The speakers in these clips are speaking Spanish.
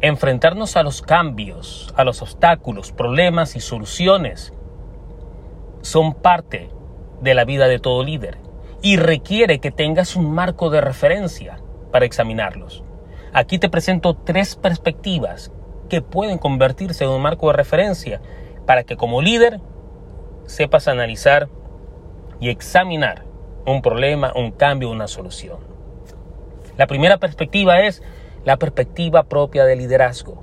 enfrentarnos a los cambios, a los obstáculos, problemas y soluciones son parte de la vida de todo líder y requiere que tengas un marco de referencia para examinarlos. Aquí te presento tres perspectivas que pueden convertirse en un marco de referencia para que como líder sepas analizar y examinar un problema, un cambio, una solución. La primera perspectiva es la perspectiva propia de liderazgo.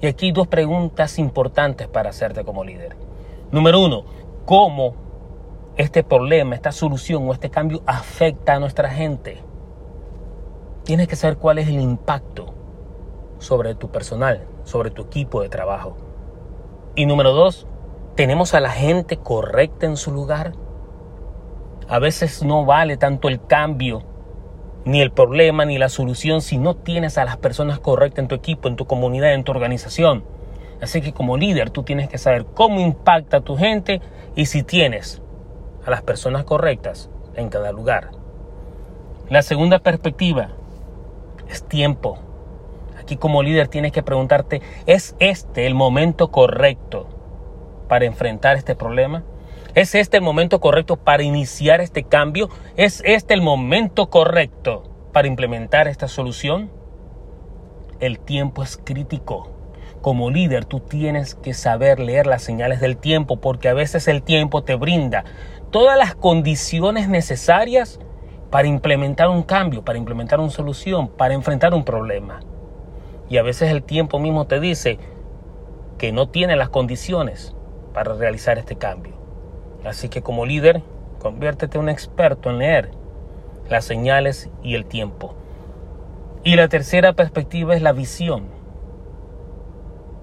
Y aquí dos preguntas importantes para hacerte como líder. Número uno, ¿cómo este problema, esta solución o este cambio afecta a nuestra gente? Tienes que saber cuál es el impacto sobre tu personal, sobre tu equipo de trabajo. Y número dos, ¿tenemos a la gente correcta en su lugar? A veces no vale tanto el cambio, ni el problema, ni la solución si no tienes a las personas correctas en tu equipo, en tu comunidad, en tu organización. Así que como líder tú tienes que saber cómo impacta a tu gente y si tienes a las personas correctas en cada lugar. La segunda perspectiva es tiempo. Aquí como líder tienes que preguntarte, ¿es este el momento correcto para enfrentar este problema? ¿Es este el momento correcto para iniciar este cambio? ¿Es este el momento correcto para implementar esta solución? El tiempo es crítico. Como líder tú tienes que saber leer las señales del tiempo porque a veces el tiempo te brinda todas las condiciones necesarias para implementar un cambio, para implementar una solución, para enfrentar un problema. Y a veces el tiempo mismo te dice que no tiene las condiciones para realizar este cambio. Así que como líder, conviértete en un experto en leer las señales y el tiempo. Y la tercera perspectiva es la visión.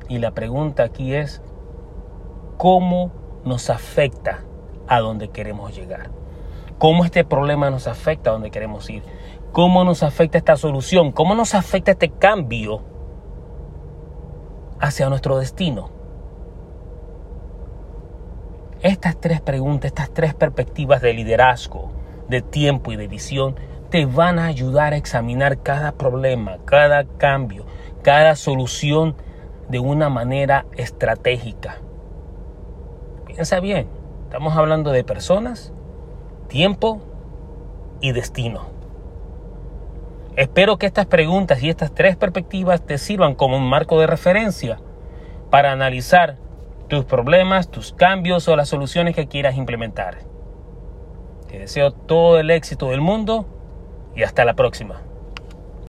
Y la pregunta aquí es, ¿cómo nos afecta a donde queremos llegar? ¿Cómo este problema nos afecta a donde queremos ir? ¿Cómo nos afecta esta solución? ¿Cómo nos afecta este cambio hacia nuestro destino? Estas tres preguntas, estas tres perspectivas de liderazgo, de tiempo y de visión, te van a ayudar a examinar cada problema, cada cambio, cada solución de una manera estratégica. Piensa bien, estamos hablando de personas, tiempo y destino. Espero que estas preguntas y estas tres perspectivas te sirvan como un marco de referencia para analizar tus problemas, tus cambios o las soluciones que quieras implementar. Te deseo todo el éxito del mundo y hasta la próxima.